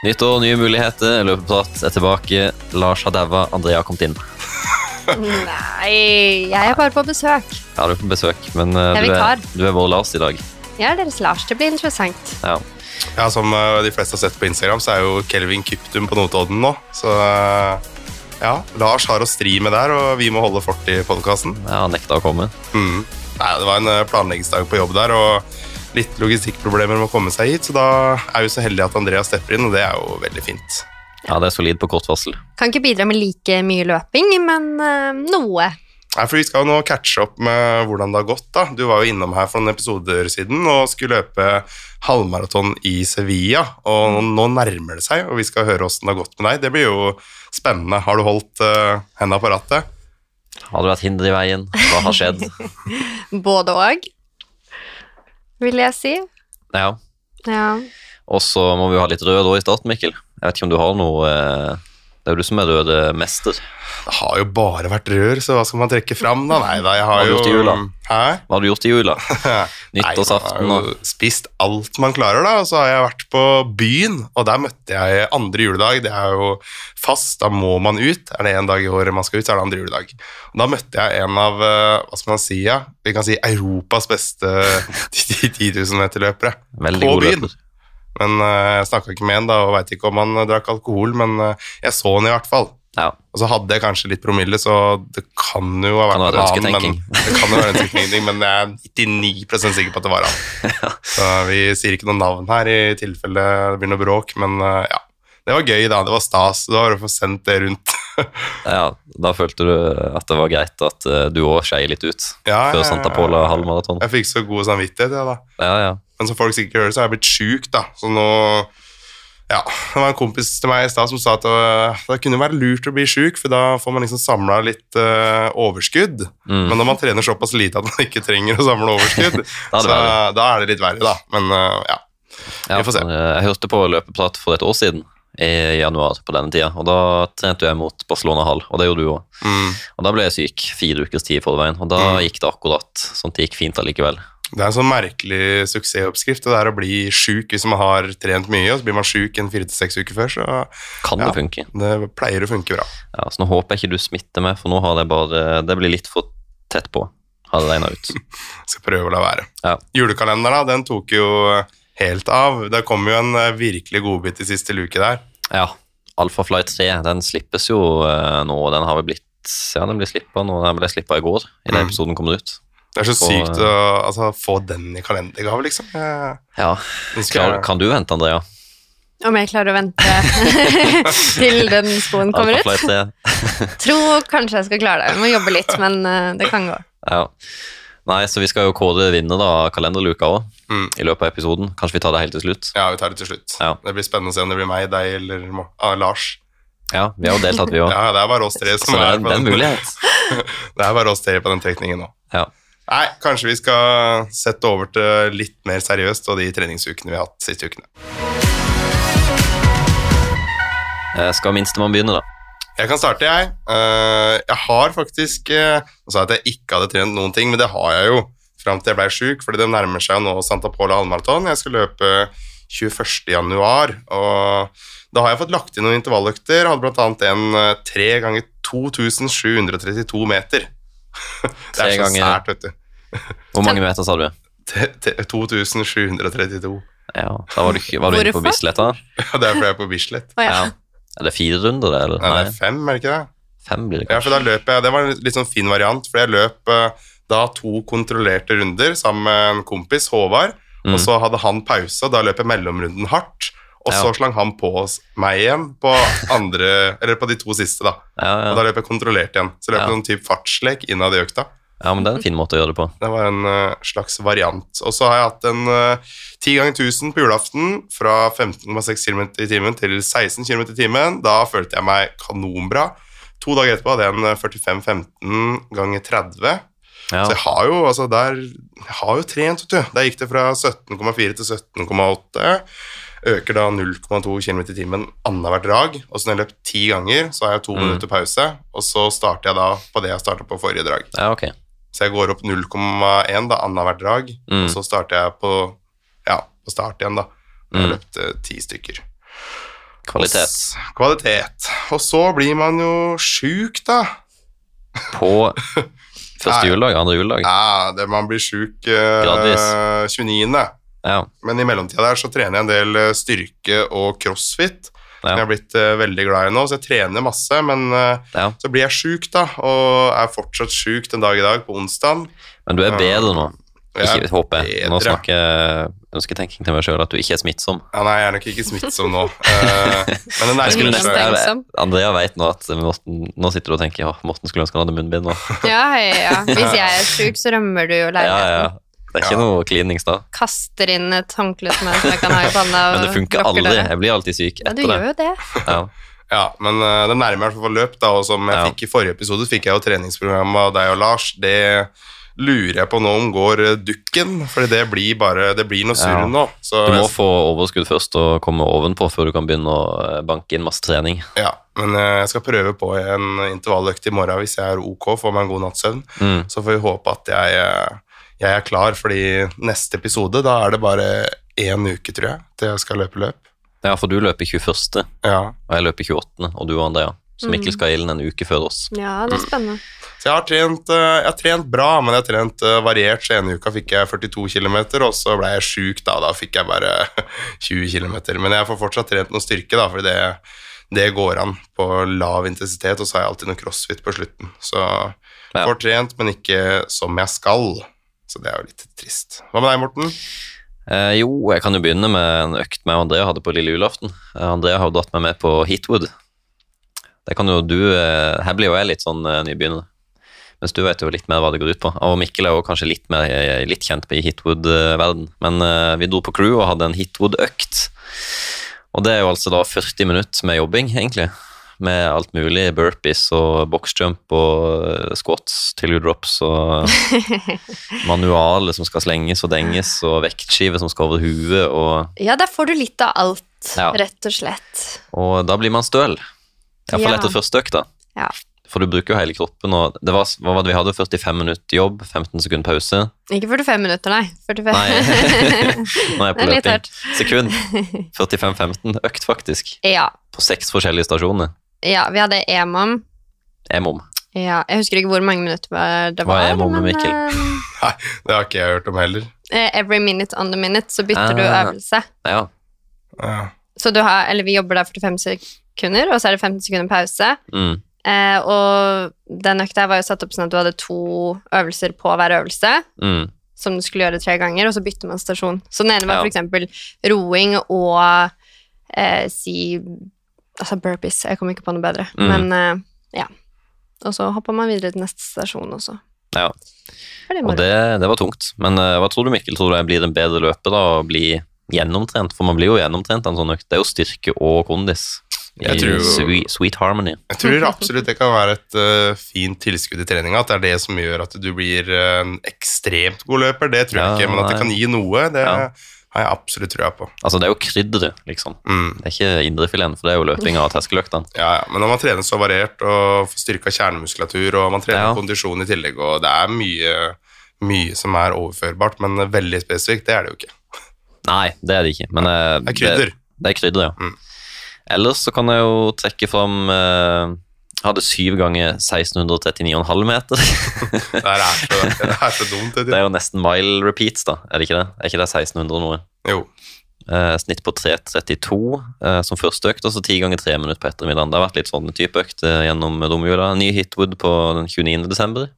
Nytt år, nye muligheter. Løpeprat er tilbake. Lars har daua, Andrea har kommet inn. Nei, jeg er bare på besøk. Ja, du er på besøk, men uh, du, er, du er vår Lars i dag. Jeg er deres Lars. Det blir interessant. Ja. Ja, Som uh, de fleste har sett på Instagram, så er jo Kelvin Kyptum på Notodden nå. Så uh, ja, Lars har å stri med der, og vi må holde fort i podkasten. Ja, han nekta å komme. Mm. Nei, det var en planleggingsdag på jobb der, og litt logistikkproblemer med å komme seg hit. Så da er vi så heldige at Andreas stepper inn, og det er jo veldig fint. Ja, det er solid på kort varsel. Kan ikke bidra med like mye løping, men eh, noe. Nei, for Vi skal jo nå catche opp med hvordan det har gått. da. Du var jo innom her for noen episoder siden og skulle løpe halvmaraton i Sevilla. og Nå, nå nærmer det seg, og vi skal høre åssen det har gått med deg. Det blir jo spennende. Har du holdt uh, henda på rattet? Har det vært hinder i veien? Hva har skjedd? Både og, vil jeg si. Ja. Ja. Og så må vi jo ha litt rød òg i starten, Mikkel. Jeg vet ikke om du har noe eh, Det er jo du som er rørmester. Det har jo bare vært rør, så hva skal man trekke fram, da? Nei da, jeg har Hva har du jo gjort i jula? Hæ? Hva har du gjort i jula? Nyttårsaften og spist alt man klarer, da. Og så har jeg vært på byen, og der møtte jeg andre juledag. Det er jo fast, da må man ut. Er det en dag i året man skal ut, så er det andre juledag. Og da møtte jeg en av eh, hva skal man si, ja? Vi kan si Europas beste 10 000 meter-løpere. På byen. løper. Men eh, jeg snakka ikke med han da, og veit ikke om han eh, drakk alkohol, men eh, jeg så han i hvert fall. Ja. Og så hadde jeg kanskje litt promille, så det kan jo ha vært en annen, men, det kan jo være en ønsketenking, men jeg er 99% sikker på at det var han. Så vi sier ikke noe navn her i tilfelle det blir noe bråk, men ja. Det var gøy, da. Det var stas. Det var å få sendt det rundt. ja, da følte du at det var greit at du òg skei litt ut Ja, før Santa Pola halvmaraton. Jeg fikk så god samvittighet, ja, da. Ja, ja. Men som folk sikkert hører, så har jeg blitt sjuk, da. Så nå Ja, det var en kompis til meg i stad som sa at det kunne være lurt å bli sjuk, for da får man liksom samla litt uh, overskudd. Mm. Men når man trener såpass lite at man ikke trenger å samle overskudd, Da er så da er det litt verre, da. Men uh, ja. Ja, Vi får se. eh, Jeg hørte på løpeprat for et år siden, i januar på denne tida, og da trente jeg mot Barcelona Hall, og det gjorde du òg. Mm. Og da ble jeg syk fire ukers tid i forveien, og da Mm. gikk det akkurat sånn at det gikk fint allikevel. Det er en sånn merkelig suksessoppskrift, det er å bli sjuk hvis man har trent mye, og så blir man sjuk en fire til seks uker før, så Kan Ja. det funke? det pleier å funke bra. Ja, så nå håper jeg ikke du smitter meg, for nå har det bare Det blir litt for tett på, har det regna ut. Skal prøve å la være. Ja. Julekalenderen, den tok jo helt av. Det kom jo en øh, virkelig godbit i siste luke der. Ja. Alfa Flight 3 den slippes jo eh, nå, og den har vel blitt Ja, den blir slippa nå. Den ble slippa i går, i den Mm. episoden kommer ut. Det er så Og, sykt å altså, få den i kalendergave, liksom. Jeg Ja. Klar, kan du vente, Andrea? Om jeg klarer å vente til den skoen kommer ut? Alphafly 3. Tror kanskje jeg skal klare det. Jeg må jobbe litt, men eh, det kan gå. Ja. Nei, så vi skal jo kåre vinner da, av kalenderluka òg, Mm. i løpet av episoden. Kanskje vi tar det helt til slutt? Ja, vi tar det til slutt. Ja. Det blir spennende å se om det blir meg, deg eller ah, Lars. Ja, vi har jo deltatt, vi òg. Ja, det er bare oss tre som så er er, på den. mulighet. Det er bare oss tre på den trekningen nå. Ja. Nei, kanskje vi skal sette over til litt mer seriøst og de treningsukene vi har hatt siste ukene. Jeg Skal minstemann begynne, da? Jeg kan starte, jeg. Eh, jeg har faktisk eh, Nå sa jeg at jeg ikke hadde trent noen ting, men det har jeg jo fram til jeg ble sjuk, fordi det nærmer seg jo nå Santa Pola halvmaraton. Jeg skal løpe 21. januar, og da har jeg fått lagt inn noen intervalløkter. Hadde annet en eh, tre ganger 2732 meter. det er så sært, vet du. Hvor mange meter sa du? Te- te- 2732. Ja, da var du, var du inne på Bislett, da? Ja, det er fordi jeg er på Bislett. Oh, ja. Ja. Er det fire runder, det? Eller? Nei, det er fem, er det ikke det? fem blir det Ja, for da løp jeg, Det var en litt sånn fin variant, for jeg løp eh, da to kontrollerte runder sammen med en kompis, Håvard, Mm. og så hadde han pause, og da løp jeg mellomrunden hardt, og Ja. så slang han på meg igjen på andre, eller på de to siste, da. Ja, Og da løp jeg kontrollert igjen. Så løp jeg Ja. sånn type fartslek innad i økta. Ja, men det er en fin måte å gjøre det på. Det var en uh, slags variant. Og så har jeg hatt en ti uh, ganger 1000 på julaften fra 15,6 km i timen til 16 km i timen. Da følte jeg meg kanonbra. To dager etterpå hadde jeg en eh, 45-15 ganger 30. Ja. Så jeg har jo, altså der, jeg har jo trent, vet du. Der gikk det fra 17,4 til 17,8. Øker da 0,2 km i timen annethvert drag. Og så når jeg løp ti ganger, så har jeg to Mm. minutter pause. Og så starter jeg da på det jeg starta på forrige drag. ja, ok. Så jeg går opp 0,1 da, annethvert drag, Mm. og så starter jeg på, ja, på start igjen, da. Jeg har Mm. løpt eh, ti stykker. Kvalitet. Og, Kvalitet. Og så blir man jo sjuk, da. På første juledag, andre juledag. Ja, det, man blir sjuk eh, 29. Ja. Men i mellomtida der så trener jeg en del eh, styrke og crossfit. Ja. Jeg har blitt uh, veldig glad i nå, så jeg trener masse. Men uh, ja. så blir jeg sjuk, da, og er fortsatt sjuk den dag i dag, på onsdag. Men du er bedre nå. Jeg Ikke, håper jeg. Nå bedre. snakker jeg ønsketenking til meg sjøl, at du ikke er smittsom. Ja, nei, jeg er nok ikke smittsom nå. Eh, men den er skulle nesten-. Andrea vet nå at Morten, nå sitter du og tenker ja, Morten skulle ønske han hadde munnbind nå. Ja, ja, ja. Hvis jeg er sjuk, så rømmer du jo Ja, ja. Det er ikke Ja. noe klinings da. Kaster inn et håndkle som jeg, kan ha i panna. Men det funker aldri. Jeg blir alltid syk etter det. Ja, du gjør jo det. Ja. Ja, men eh, det nærmer i hvert fall løp, da, og som jeg Ja. fikk i forrige episode, fikk jeg jo treningsprogram av deg og Lars. Det lurer jeg på nå om går eh, dukken, for det blir bare Det blir noe surr Ja. nå. Så Du må jeg- få overskudd først og komme ovenpå før du kan begynne å eh, banke inn masse trening. Ja, men jeg skal prøve på en intervalløkt i morgen hvis jeg er ok, får meg en god natts søvn. Mm. Så får vi håpe at jeg, jeg er klar, fordi neste episode, da er det bare én uke, tror jeg, til jeg skal løpe løp. Ja, for du løper 21., Ja, og jeg løper 28., og du og Andrea. Så Mikkel skal ilden en uke før oss. Ja, det er spennende. Så jeg har trent, eh, jeg har trent bra, men jeg har trent eh, variert. Så ene uka fikk jeg 42 km, og så ble jeg sjuk da. Da fikk jeg bare 20 km. Men jeg får fortsatt trent noe styrke, da, for det, det går an på lav intensitet. Og så har jeg alltid noe crossfit på slutten. Så jeg får trent, men ikke som jeg skal. Så det er jo litt trist. Hva med deg, Morten? Eh, jo, jeg kan jo begynne med en økt meg og Andrea hadde på lille julaften. Eh, Andrea har jo dratt meg med på Heatwood. Det kan jo du eh, Her blir jo jeg litt sånn eh, nybegynner. Mens du vet jo litt mer hva det går ut på. Og Mikkel er jo kanskje litt mer litt kjent i Hitwood-verden. Men eh, vi dro på crew og hadde en Hitwood-økt. Og det er jo altså da 40 minutter med jobbing, egentlig. Med alt mulig. Burpees og boxjump og eh, squats, til drops og manualer som skal slenges og denges, og vektskiver som skal over huet. Og, Ja, der får du litt av alt, Ja. rett og slett. og da blir man støl. Iallfall Ja. etter første økta. Ja. For du bruker jo hele kroppen. Og det var, hva var det vi hadde? 45 minutter jobb, 15 sekunder pause. Ikke 45 minutter, nei. 45. Nei, nå er jeg på løping. Sekund. 45-15. Økt, faktisk. Ja. På seks forskjellige stasjoner. Ja, vi hadde EMOM. EMOM. Ja, jeg husker ikke hvor mange minutter det var. Hva var. er EMOM, men, Mikkel? Nei, det har ikke jeg hørt om heller. eh, every minute on the minute, så bytter du Ah. øvelse. Ja. Ja. Så du har, eller vi jobber der 45 sekunder, og så er det 15 sekunder pause. Mm. Eh, og den økta var jo satt opp sånn at du hadde to øvelser på hver øvelse, Mm. som du skulle gjøre tre ganger, og så bytter man stasjon. Så den ene var Ja. eksempel roing og eh, si Altså burpees, jeg kom ikke på noe bedre. Mm. Men eh, ja. Og så hopper man videre til neste stasjon også. Ja. Det Og det, det var tungt. Men eh, hva tror du, Mikkel? Tror du jeg blir en bedre løper da, og blir gjennomtrent? For man blir jo gjennomtrent en sånn økt. Det er jo styrke og kondis. I Jeg tror sweet, sweet harmony. Jeg tror absolutt det kan være et uh, fint tilskudd i treninga. At det er det som gjør at du blir en ekstremt god løper. Det tror jeg Ja, ikke, men at det kan gi noe, det Ja. Har jeg absolutt trua på. Altså, det er jo krydderet, liksom. Mm. Det er ikke indrefileten, for det er jo løpinga og terskeløktene. Ja, ja. Men når man trener så variert og får styrka kjernemuskulatur, og man trener Ja. kondisjon i tillegg, og det er mye, mye som er overførbart, men veldig spesifikt, det er det jo ikke. Nei, det er det ikke. Men ja. Det er krydder. Det, det er krydder, ja. Mm. Ellers så kan jeg jo trekke fram eh, Hadde syv ganger 1639,5 meter. Det er så, det er så dumt. det Det. er jo nesten mile repeats, da. Er det ikke det? Er ikke det 1600 noe? Jo. Eh, snitt på 3.32 eh, som første økt, og så ti ganger tre minutter på ettermiddagen. Det har vært litt sånn type økt eh, gjennom romjula. Ny Hitwood på den 29. desember.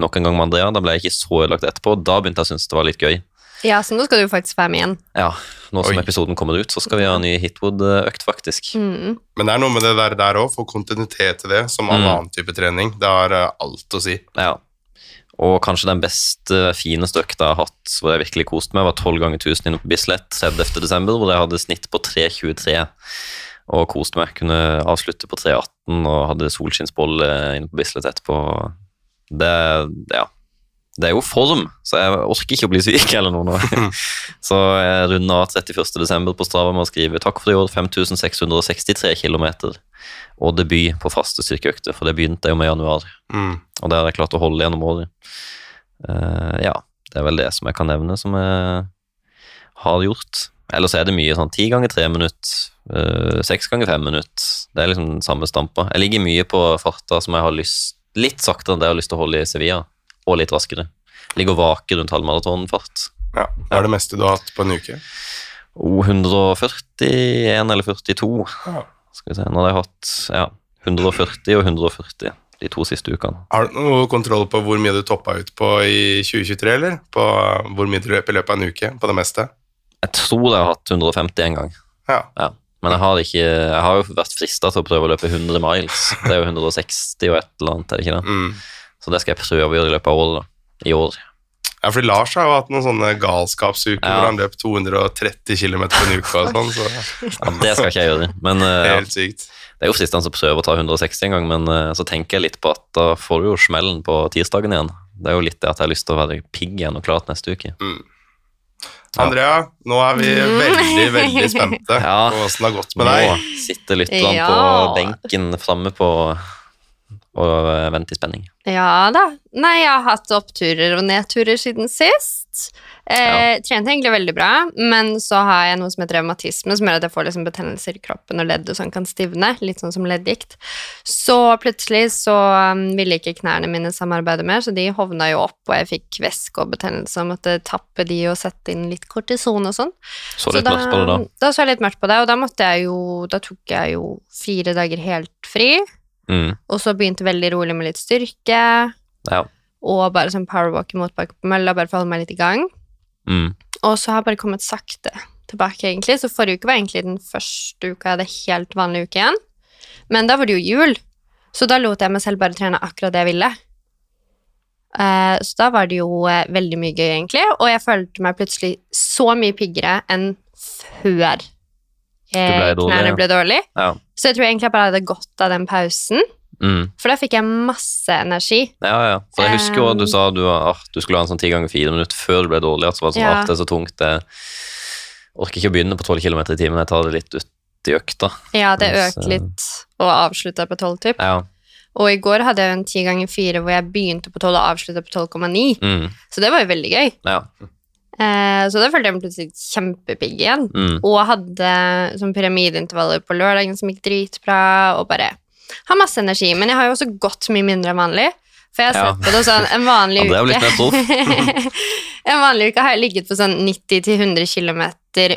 Nok en gang med Andrea. Da ble jeg ikke så ødelagt etterpå. Da begynte jeg å synes det var litt gøy. Ja, så nå skal du faktisk være med igjen. Ja, Nå som Oi. episoden kommer ut, så skal vi ha en ny Hitwood-økt, faktisk. Mm. Men det er noe med det der der òg, få kontinuitet til det, som all Mm. annen type trening. Det har eh, alt å si. Ja. Og kanskje den beste, fineste økta jeg har hatt, hvor jeg virkelig koste meg, var 12 ganger 1000 inne på Bislett 30. desember, hvor jeg hadde snitt på 3.23 og koste meg. Kunne avslutte på 3.18 og hadde solskinnsbolle inne på Bislett etterpå. Det, ja. Det er jo form, så jeg orker ikke å bli syk eller noe nå. Så jeg runder av 31. desember på Strava med å skrive takk for i år, 5663 km og debut på faste styrkeøkter, for det begynte jeg jo med i januar. Mm. Og det har jeg klart å holde gjennom året. Uh, ja, det er vel det som jeg kan nevne som jeg har gjort. Ellers er det mye sånn ti ganger tre minutt, eh, seks ganger fem minutt. Det er liksom den samme stampa. Jeg ligger mye på farta som jeg har lyst Litt saktere enn det jeg har lyst til å holde i Sevilla, og litt raskere. Ligger og vaker rundt halvmaratonfart. Ja. Hva er det meste du har hatt på en uke? Oh, 141 eller 42. Ja. Skal vi se, nå har jeg hatt ja, 140 og 140 de to siste ukene. Har du noe kontroll på hvor mye du toppa ut på i 2023, eller? På hvor mye du løp i løpet av en uke, på det meste? Jeg tror jeg har hatt 150 en gang. Ja. Ja. Men jeg har, ikke, jeg har jo vært frista til å prøve å løpe 100 miles. Det er jo 160 og et eller annet, er det ikke det? Mm. Så det skal jeg prøve å gjøre i løpet av året. I år. Ja, fordi Lars har jo hatt noen sånne galskapsuker Ja. hvor han løp 230 km på en uke og sånn, så Ja, det skal ikke jeg gjøre. Men uh, helt sykt. Det er jo fristende å prøve å ta 160 en gang, men uh, så tenker jeg litt på at da får du jo smellen på tirsdagen igjen. Det er jo litt det at jeg har lyst til å være pigg igjen og klar til neste uke. Andrea, nå er vi veldig, veldig spente Ja. på åssen det har gått med deg. Nå sitter lytterne Ja. på benken framme på og vent i spenning. Ja da. Nei, jeg har hatt oppturer og nedturer siden sist. Eh, Trente egentlig veldig bra, men så har jeg noe som heter revmatisme, som gjør at jeg får liksom betennelser i kroppen, og ledd og sånn kan stivne, litt sånn som leddgikt. Så plutselig så um, ville ikke knærne mine samarbeide mer, så de hovna jo opp, og jeg fikk væske og betennelse og måtte tappe de og sette inn litt kortison og sånn. Så litt mørkt på det da. Da så jeg litt mørkt på det, og da måtte jeg jo Da tok jeg jo fire dager helt fri, Mm, og så begynte veldig rolig med litt styrke ja. og bare sånn powerwalk i motbakke på mølla, bare for å holde meg litt i gang. Mm, Og så har jeg bare kommet sakte tilbake, egentlig. Så forrige uke var egentlig den første uka jeg hadde helt vanlig uke igjen. Men da var det jo jul, så da lot jeg meg selv bare trene akkurat det jeg ville. Eh, så da var det jo eh, veldig mye gøy, egentlig, og jeg følte meg plutselig så mye piggere enn før eh, knærne ble dårlig. ja. Så jeg tror egentlig jeg bare hadde godt av den pausen, Mm, for da fikk jeg masse energi. ja, ja. For jeg husker jo at du sa du, ah, du skulle ha en sånn ti ganger fire minutter før du ble dårlig. At det var sånn, Ja. ah, det er så tungt. Jeg orker ikke å begynne på 12 km i timen. Jeg tar det litt ut i økta. Ja, det økte eh, litt, og avslutta på 12, typ. Ja. Og i går hadde jeg en 10 ganger 4 hvor jeg begynte på 12 og avslutta på 12,9. Mm, Så det var jo veldig gøy. ja. Eh, så da følte jeg meg plutselig kjempepigg igjen. Mm, Og hadde sånn pyramideintervaller på lørdagen som gikk dritbra, og bare har masse energi. Men jeg har jo også gått mye mindre enn vanlig. For jeg har Ja. sett på det sånn en vanlig uke. En vanlig uke har jeg ligget på sånn 90-100 km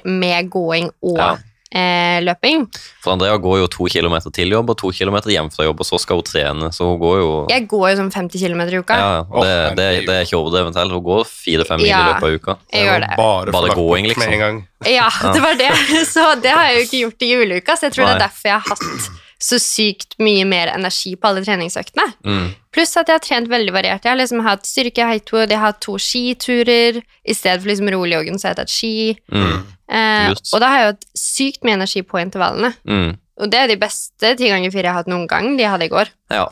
med gåing og Ja. Eh, løping. For Andrea går jo to kilometer til jobb og to kilometer hjem fra jobb, og så skal hun trene. Så hun går jo Jeg går jo sånn 50 km i uka. ja, og det, det, det er ikke overdrevent heller. Hun går fire-fem mil i løpet av uka. Jeg gjør det. Bare, Bare gåing, liksom. Med en gang. Ja, det var det. Så det har jeg jo ikke gjort i juleuka, så jeg tror det er derfor jeg har hatt så sykt mye mer energi på alle treningsøktene. Mm, Pluss at jeg har trent veldig variert. Jeg har liksom hatt styrke, heightwood, jeg har hatt to skiturer. I stedet for liksom rolig joggen, så har jeg tatt ski. mm, Eh, og da har jeg hatt sykt mye energi på intervallene. mm. Og det er de beste ti ganger fire jeg har hatt noen gang. De jeg hadde i går. Ja.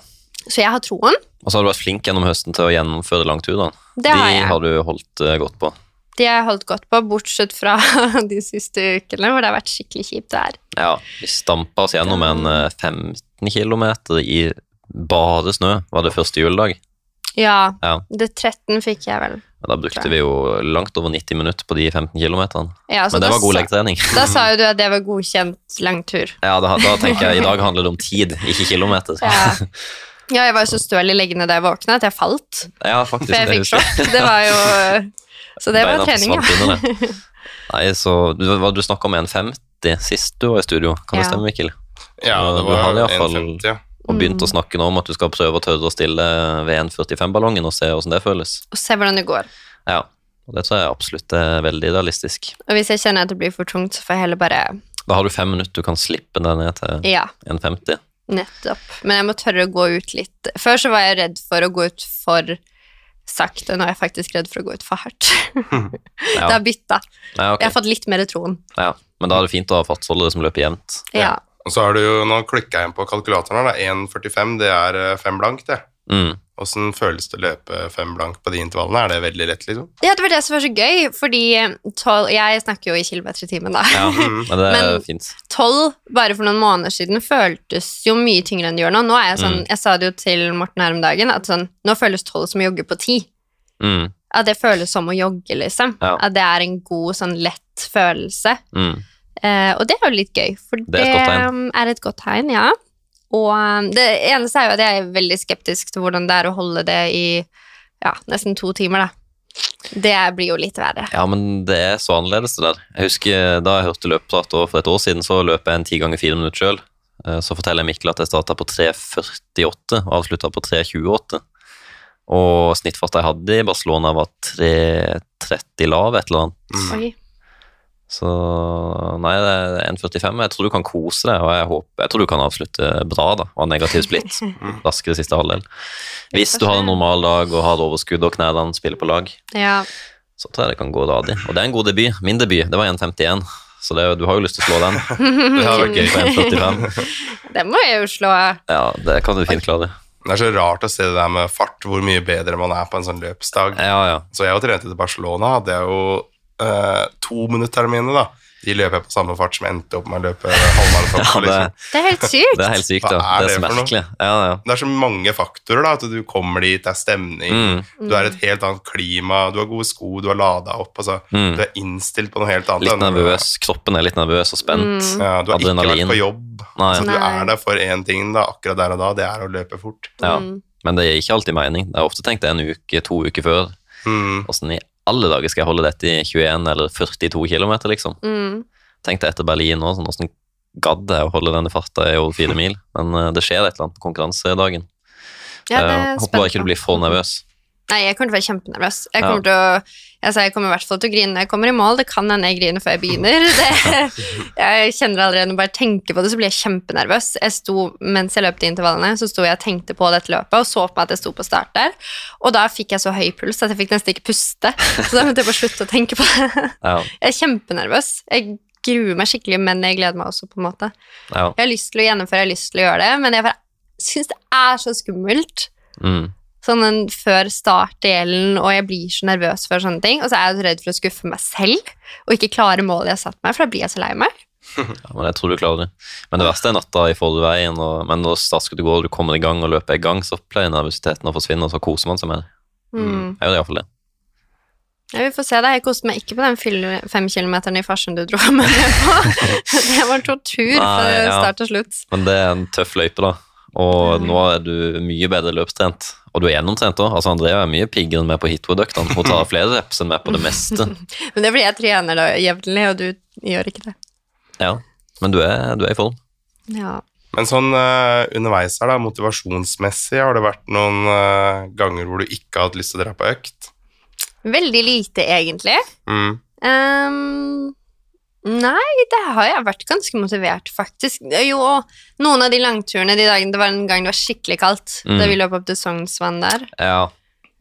Så jeg har troen. Og så har du vært flink gjennom høsten til å gjennomføre langturene. Det De har har du holdt eh, godt på. De har jeg holdt godt på, bortsett fra de siste ukene hvor det har vært skikkelig kjipt vær. Ja, vi stampa oss gjennom en eh, 15 km i bare snø, var det første juledag. Ja, Ja. det 13 fikk jeg vel. Ja, Da brukte vi jo langt over 90 minutter på de 15 km. Ja, Men det var god leggetrening. Da sa jo du at det var godkjent langtur. Ja, da, da tenker jeg i dag handler det om tid, ikke kilometer. Ja. ja, jeg var jo så støl i leggene da jeg våkna at jeg falt. Ja, faktisk. For jeg fikk sjokk. Det var jo Så det var trening, ja. Nei, så Du, du snakka om 1,50 sist du var i studio, kan det stemme, Mikkel? Ja, det var i hvert fall- 1,50, ja. Og begynt Mm. å snakke nå om at du skal prøve å tørre å stille ved 1,45-ballongen og se hvordan det føles. Og se hvordan det går. Ja, og det tror jeg absolutt er veldig realistisk. Og hvis jeg kjenner at det blir for tungt, så får jeg heller bare Da har du fem minutter du kan slippe deg ned til Ja, 1,50. nettopp. Men jeg må tørre å gå ut litt. Før så var jeg redd for å gå ut for sakte, nå er jeg faktisk redd for å gå ut for hardt. Ja. Det har bytta. Ja, okay. Jeg har fått litt mer troen. ja. Men da er det fint å ha fartsholdere som løper jevnt. Ja. Og så har du jo, nå klikka jeg inn på kalkulatoren her, 1,45, det er eh, fem blank, det. Mm. Åssen føles det å løpe fem blank på de intervallene? Er det veldig lett, liksom? Ja, det var det som var så gøy, fordi tolv Jeg snakker jo i kilometer i timen, da. Ja, men det er Men- fint. Tolv bare for noen måneder siden føltes jo mye tyngre enn det gjør nå. Nå er Jeg sånn, Mm. jeg sa det jo til Morten her om dagen, at sånn, nå føles tolv som å jogge på ti. Mm. At det føles som å jogge, liksom. Ja. At det er en god, sånn lett mestret-følelse. Mm. Eh, og det er jo litt gøy, for Det er et godt tegn. um, er et godt tegn, ja. Og um, det eneste er jo at jeg er veldig skeptisk til hvordan det er å holde det i ja, nesten to timer, da. Det blir jo litt verre. Ja, men det er så annerledes det der. Jeg husker Da jeg hørte løpeprat for et år siden, så løp jeg en ti ganger fire minutter sjøl. Så forteller jeg Mikkel at jeg starta på 3.48 og avslutta på 3.28. Og snittfarta jeg hadde i Barcelona, var 3.30 lav, et eller annet. Mm. Så nei, det er 1,45. Jeg tror du kan kose deg, og jeg, håper, jeg tror du kan avslutte bra da, og ha negativ splitt raskere siste halvdel. Hvis du har en normal dag og har overskudd og knærne spiller på lag, Ja. så tror jeg det kan gå radig. Og det er en god debut. Min debut, det var 1,51. Så det, du har jo lyst til å slå den. Det har vært gøy. På 1,45. Det må jeg jo slå. Ja, det kan du fint klare. Det er så rart å se det der med fart, hvor mye bedre man er på en sånn løpsdag. Ja, ja. Så jeg jo trente til Barcelona, hadde jeg jo eh, to minutter mine, da. De løper jeg på samme fart som jeg endte opp med å løpe halvmaraton. ja det, liksom. Det er helt sykt. det er helt sykt, da. er Det er det så merkelig. Ja, ja. Det er så mange faktorer, da. At du kommer dit, det er stemning, Mm, du er et helt annet klima, du har gode sko, du har lada opp. Altså, mm. Du er innstilt på noe helt annet. Litt enn- nervøs. Kroppen er litt nervøs og spent. Mm. Ja, du har ikke vært på jobb. Nei. Så du er der for én ting da, akkurat der og da, det er å løpe fort. Ja. Mm. Men det er ikke alltid mening. Jeg har ofte tenkt det en uke, to uker før. Mm. Åssen i alle dager skal jeg holde dette i 21 eller 42 km, liksom? Mm. Tenkte etter Berlin nå, sånn, åssen gadd jeg å holde denne farta i over fire mil? Men eh, det skjer et eller annet på konkurransedagen. Ja, det Eh, er håper bare ikke du blir for nervøs. Nei, jeg kommer til å være kjempenervøs. Jeg Ja. kommer, til å, altså, jeg kommer i hvert fall til å grine når jeg kommer i mål. Det kan hende jeg griner før jeg begynner. Det, jeg kjenner allerede når jeg bare tenker på det, så blir jeg kjempenervøs. Jeg sto, mens jeg løp de intervallene, så sto jeg og tenkte på dette løpet og så på meg at jeg sto på start der. Og da fikk jeg så høy puls at jeg fikk nesten ikke puste. Så da måtte jeg bare slutte å tenke på det. Ja, Jeg er kjempenervøs. Jeg gruer meg skikkelig, men jeg gleder meg også, på en måte. ja. Jeg har lyst til å gjennomføre, jeg har lyst til å gjøre det, men jeg bare syns det er så skummelt. Mm. Sånn før startdelen, og jeg blir så nervøs for sånne ting. Og så er jeg så redd for å skuffe meg selv og ikke klare målet jeg har satt meg, for da blir jeg så lei meg. ja, men jeg tror du klarer det. Men det verste er natta i forveien, og, men når startskuddet går og du kommer i gang og løper i gang, så pleier nervøsiteten å forsvinne, og så koser man seg med det. Mm. Jeg gjør iallfall det. Ja, vi får se det. Jeg koste meg ikke på den fem kilometeren i Farsund du dro med meg på. Det var tortur fra start til slutt. Men det er en tøff løype, da. Og nå er du mye bedre løpstrent. Og du er gjennomtrent òg. Altså, Andrea er mye piggere enn meg på hitwood-øktene. Hun tar flere reps enn meg på det meste. Men det er fordi jeg trener da jevnlig, og du gjør ikke det. Ja, Men du er, du er i form. Ja. Men sånn uh, underveis her, da, motivasjonsmessig, har det vært noen uh, ganger hvor du ikke har hatt lyst til å dra på økt? Veldig lite, egentlig. Mm. Ehm, nei, det har jeg vært ganske motivert, faktisk. Jo, noen av de langturene de dagene Det var en gang det var skikkelig kaldt, Mm. da vi løp opp til Sognsvann der. Ja,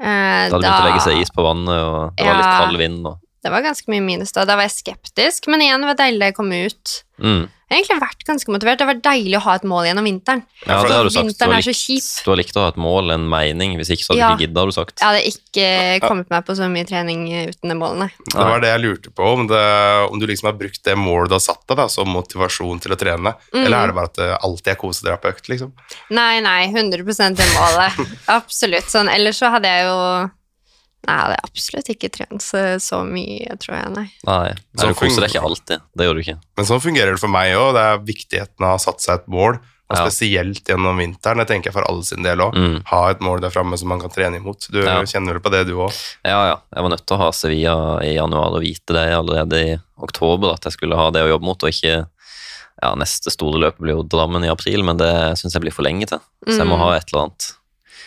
Eh, Da hadde begynt å legge seg is på vannet, og det var litt kald vind. Og, Det var ganske mye minus da. Da var jeg skeptisk, men igjen, det var deilig å jeg kom ut. mm. Jeg har egentlig vært ganske motivert. Det har vært deilig å ha et mål gjennom vinteren. Ja, det har du sagt. Du har, er så likt, kjip. du har likt å ha et mål, en mening. Hvis ikke så hadde Ja. du ikke gidda, har du sagt. Jeg hadde ikke kommet meg på så mye trening uten det målet, nei. Det var det jeg lurte på, om, det, om du liksom har brukt det målet du har satt deg da, som motivasjon til å trene, Mm. eller er det bare at det alltid er kos å på økt, liksom? Nei, nei, 100% det målet. Absolutt. Sånn, ellers så hadde jeg jo Nei, det er absolutt ikke trent så, så mye, tror jeg, nei. Nei, Så nei du koser deg ikke alltid. Det gjør du ikke. Men sånn fungerer det for meg òg. Det er viktigheten av å ha satt seg et mål, og Ja. spesielt gjennom vinteren. Det tenker jeg for alle sin del òg. Mm. Ha et mål der framme som man kan trene imot. Du Ja. kjenner vel på det, du òg? Ja, ja. Jeg var nødt til å ha Sevilla i januar og vite det allerede i oktober, at jeg skulle ha det å jobbe mot, og ikke Ja, neste store løpet blir jo Drammen i april, men det syns jeg blir for lenge til. Så jeg må Mm. ha et eller annet.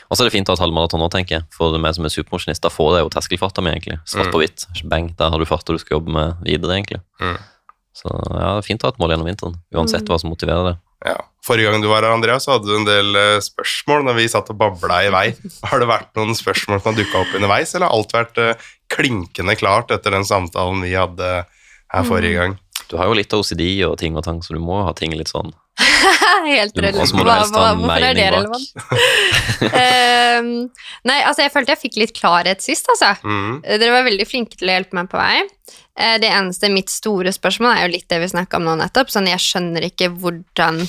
Og så er det fint å ha et halvmaraton nå, tenker jeg. For meg som er supermosjonist, da får jeg jo terskelfarta mi, egentlig. Svart Mm. på hvitt. Bang, der har du farta du skal jobbe med videre, egentlig. Mm. Så ja, det er fint å ha et mål gjennom vinteren, uansett Mm. hva som motiverer det. Ja. Forrige gang du var her, Andrea, så hadde du en del eh, spørsmål når vi satt og babla i vei. Har det vært noen spørsmål som har dukka opp underveis, eller har alt vært eh, klinkende klart etter den samtalen vi hadde her forrige gang? Du har jo litt OCD og ting og tang, så du må ha ting litt sånn Helt relevant. Hva, hva, Hvorfor er det relevant? uh, nei, altså jeg følte jeg fikk litt klarhet sist, altså. Mm. Dere var veldig flinke til å hjelpe meg på vei. Uh, Det eneste mitt store spørsmål er jo litt det vi snakka om nå nettopp. Sånn, jeg skjønner ikke hvordan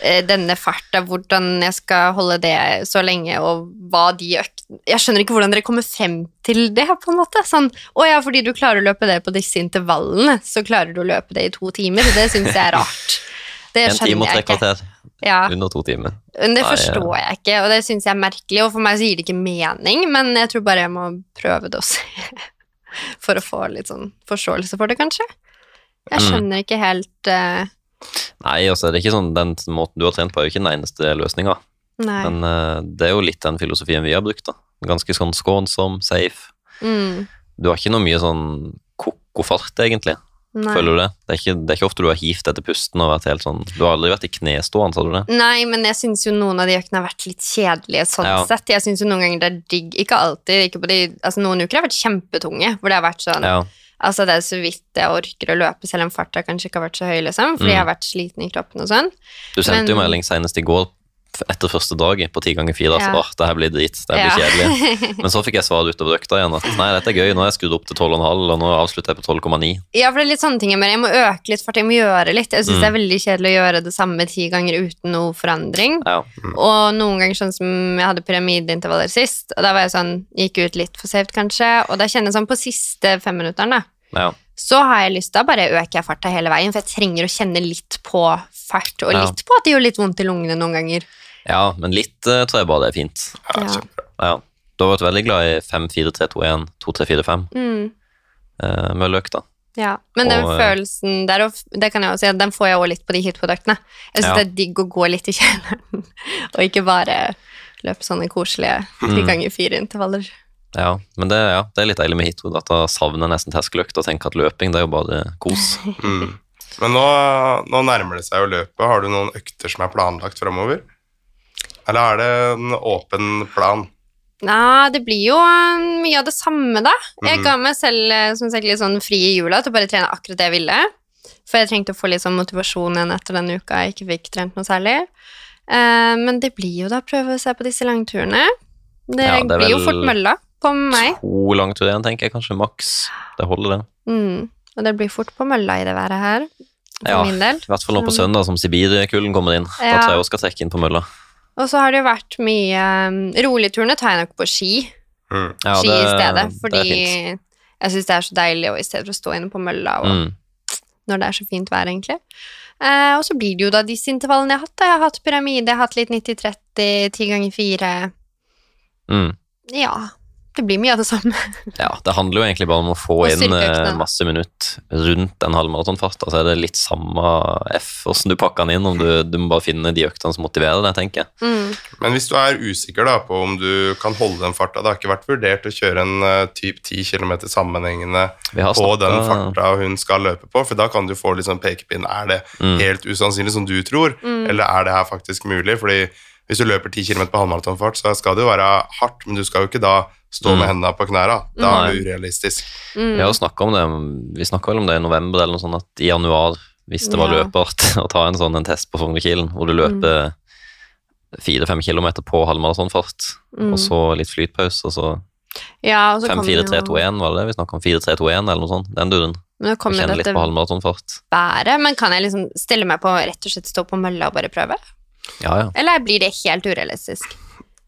eh, denne farta, hvordan jeg skal holde det så lenge, og hva de øktene Jeg skjønner ikke hvordan dere kommer frem til det, på en måte. Sånn, å ja, fordi du klarer å løpe det på disse intervallene, så klarer du å løpe det i to timer. Det syns jeg er rart. Det En time og tre kvarter. Ja. Under to timer. Men det forstår jeg ikke, og det syns jeg er merkelig. Og for meg så gir det ikke mening, men jeg tror bare jeg må prøve det også. For å få litt sånn forståelse for det, kanskje. Jeg Mm. skjønner ikke helt uh... Nei, altså, det er ikke sånn, den måten du har trent på, er jo ikke den eneste løsninga. Men uh, det er jo litt den filosofien vi har brukt. da. Ganske sånn skånsom, safe. Mm. Du har ikke noe mye sånn ko-ko fart, egentlig. Nei. Føler du det? Det er, ikke, det er ikke ofte du har hivt etter pusten og vært helt sånn Du har aldri vært i knestående, sa du det? Nei, men jeg syns jo noen av de øktene har vært litt kjedelige sånn Ja. sett. Jeg syns jo noen ganger det er digg Ikke alltid, ikke på de Altså noen uker har vært kjempetunge, hvor det har vært sånn Ja. Altså det er så vidt jeg orker å løpe, selv om farta kanskje ikke har vært så høy, liksom, fordi Mm. jeg har vært sliten i kroppen og sånn. Du sendte jo Men- melding senest i går etter første dag på ti ganger fire. Ja. Altså, åh, det her blir drit, det her blir Ja. kjedelig. Men så fikk jeg svaret utover økta igjen at nei, dette er gøy, nå har jeg skrudd opp til 12,5, og nå avslutter jeg på 12,9. Ja, for det er litt sånne ting jeg, mener. jeg må øke litt fart, jeg må gjøre litt. Jeg syns Mm. det er veldig kjedelig å gjøre det samme ti ganger uten noe forandring. Ja. Og noen ganger sånn som jeg hadde pyramideintervaller sist, og da var jeg sånn, gikk ut litt for safe kanskje, og da kjenner jeg sånn på siste femminutteren da, ja. så har jeg lyst til å bare øke farta hele veien, for jeg trenger å kjenne litt på fart, og Ja. litt på at det gjør litt vondt i lungene noen ganger. Ja, men litt uh, tror jeg bare det er fint. Ja, Ja. kjempebra. Ja. Du har vært veldig glad i 5, 4, 3, 2, 1, 2, 3, 4, 5 Mm. Uh, med løk, da. Ja, men den Og, eh, følelsen der, det kan jeg også si, den får jeg også litt på de hitproduktene. Jeg synes Ja. det er digg å gå litt i kjelleren, og ikke bare løpe sånne koselige tre Mm. ganger fire intervaller. Ja, men det, ja, det er litt deilig med hitwood, at da savner nesten terskeløkt og tenker at løping det er jo bare kos. Mm. Men nå, nå nærmer det seg jo løpet. Har du noen økter som er planlagt framover? Eller er det en åpen plan? Nei, det blir jo um, mye av det samme, da. Jeg Mhm. ga meg selv eh, som sagt, litt sånn fri i jula til å bare trene akkurat det jeg ville. For jeg trengte å få litt sånn motivasjon igjen etter den uka jeg ikke fikk trent noe særlig. Eh, men det blir jo da å prøve å se på disse langturene. Det, Ja, det blir jo fort mølla på meg. To langturer igjen, tenker jeg kanskje, maks. Det holder, det. Mm. Og det blir fort på mølla i det været her, for Ja. min del. I hvert fall nå på søndag, som Sibirkulden kommer inn. Da tror jeg også skal trekke inn på mølla. Og så har det jo vært mye um, Roligturene tar jeg nok på ski. Mm. Ja, ski det- i stedet. Fordi jeg syns det er så deilig og i stedet for å stå inne på mølla og Mm. når det er så fint vær, egentlig. Eh, og så blir det jo da disse intervallene jeg har hatt. da. Jeg har hatt pyramide, jeg har hatt litt 90-30, 10 ganger 4. Mm. Ja, det blir mye av det samme. Ja, det handler jo egentlig bare om å få inn eh, masse minutt rundt en halvmaratonfart. Altså er det litt samme F hvordan du pakker den inn, om du, du må bare finne de øktene som motiverer deg, tenker jeg. Mm. Men hvis du er usikker da på om du kan holde den farta Det har ikke vært vurdert å kjøre en uh, typ 10 km sammenhengende på den farta hun skal løpe på, for da kan du få sånn pekepinn. Er det Mm. helt usannsynlig som du tror, Mm. eller er det her faktisk mulig? Fordi hvis du løper 10 km på halvmaratonfart, så skal det jo være hardt, men du skal jo ikke da stå Mm. med hendene på knærne. Da er det urealistisk. Mm. Snakket om det, vi snakka vel om det i november eller noe sånt, at i januar, hvis det var Ja. løpert, å ta en sånn en test på Sognekilen, hvor du løper fire-fem km på halvmaratonfart, Mm. og så litt flytpause, og så Ja, og så kommer jo 5-4-3-2-1, var det det? Vi snakket om 4-3-2-1 eller noe sånt, den duren. Men nå kommer Kjenne litt dette på halvmaratonfart. været. Men kan jeg liksom stille meg på rett og slett stå på mølla og bare prøve? Ja, ja. Eller blir det helt urealistisk?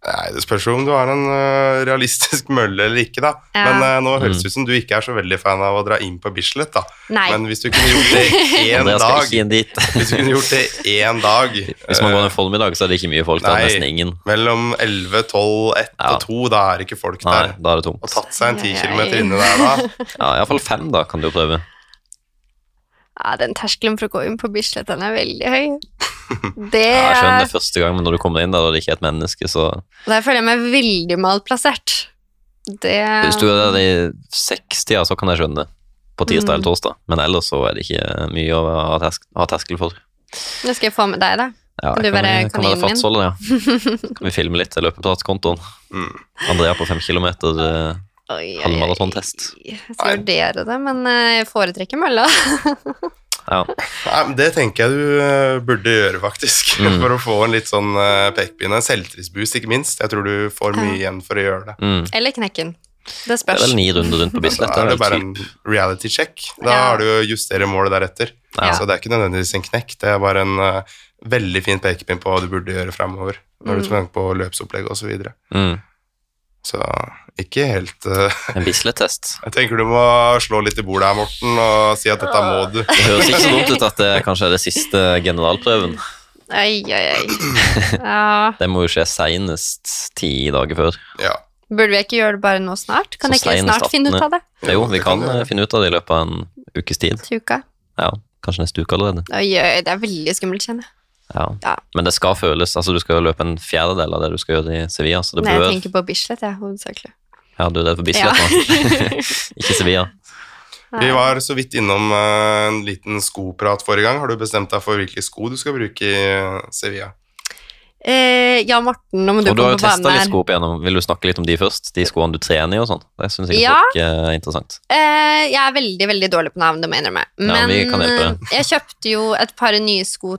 Nei, Det spørs om du har en uh, realistisk mølle eller ikke, da. Ja. Men uh, nå høres Mm. ut som du ikke er så veldig fan av å dra inn på Bislett, da. Nei. Men hvis du kunne gjort det én dag. Hvis du kunne gjort det én dag Hvis man eh, går en formiddag, så er det ikke mye folk der, Nei. nesten ingen. mellom 11, 12, 1 Ja. og 2, da er det ikke folk Nei, der. da er det tomt. Og tatt seg en 10 Ai, ai, km ai. inne der, da. Ja, iallfall fem, da, kan du jo prøve. Ja, den terskelen for å gå inn på Bislett, den er veldig høy. Det Ja, jeg skjønner er det første gang, men når du kommer inn der og det ikke er et menneske, så Der føler jeg meg veldig malplassert. Det Hvis du er der i sekstida, så kan jeg skjønne det. På tirsdag Mm. eller torsdag. Men ellers så er det ikke mye å ha, tersk ha terskel for. Nå skal jeg få med deg, da. Ja, Kan du være kan, kan være kaninen min? ja. Kan vi filme litt til løpepratkontoen. Mm. Andrea på fem kilometer. Eh. Halvmaratontest. Jeg skal vurdere det, men eh, jeg foretrekker mølla. Ja. Nei, Det tenker jeg du eh, burde gjøre, faktisk. Mm. For å få en litt sånn uh, pekepinne. Selvtillitsboost, ikke minst. Jeg tror du får mye igjen for å gjøre det. Mm. Eller knekken. Det Det er spørs. vel ni runder rundt på Bislett. Da er det bare en reality check. Da Ja. har du å justere målet deretter. Ja. Så det er ikke nødvendigvis en knekk, det er bare en uh, veldig fin pekepinn på hva du burde gjøre fremover når du Mm. tar tanke på løpsopplegg osv. Så, videre. Mm. Så ikke helt uh, En Bislett-test. Jeg tenker du må slå litt i bordet her, Morten, og si at dette må du. Det høres ikke så dumt ut at det kanskje er det siste generalprøven. Oi, oi, oi. Ja. Det må jo skje seinest ti dager før. Ja. Burde vi ikke gjøre det bare nå snart? Kan jeg ikke snart finne ut av det? Jo, vi kan eh, finne ut av det i løpet av en ukes tid. Uka? Ja, Kanskje neste uke allerede. Oi, oi, det er veldig skummelt, kjenner jeg. Ja. Ja. Men det skal føles. altså Du skal jo løpe en fjerdedel av det du skal gjøre i Sevilla. Så det Nei, jeg tenker på Bislett, jeg, hovedsakelig. Ja, du er det for Bislett Ja. nå? ikke Sevilla. Vi var så vidt innom eh, en liten skoprat forrige gang. Har du bestemt deg for hvilke sko du skal bruke i eh, Sevilla? Eh, ja, Morten, nå må du Og du har komme jo på testa banen litt sko opp igjennom. Vil du snakke litt om de først? De skoene du trener i og sånn? Det syns sikkert Ja. folk eh, er interessant. Eh, jeg er veldig, veldig dårlig på navn, det må jeg innrømme. Ja, Men vi kan hjelpe eh, jeg kjøpte jo et par nye sko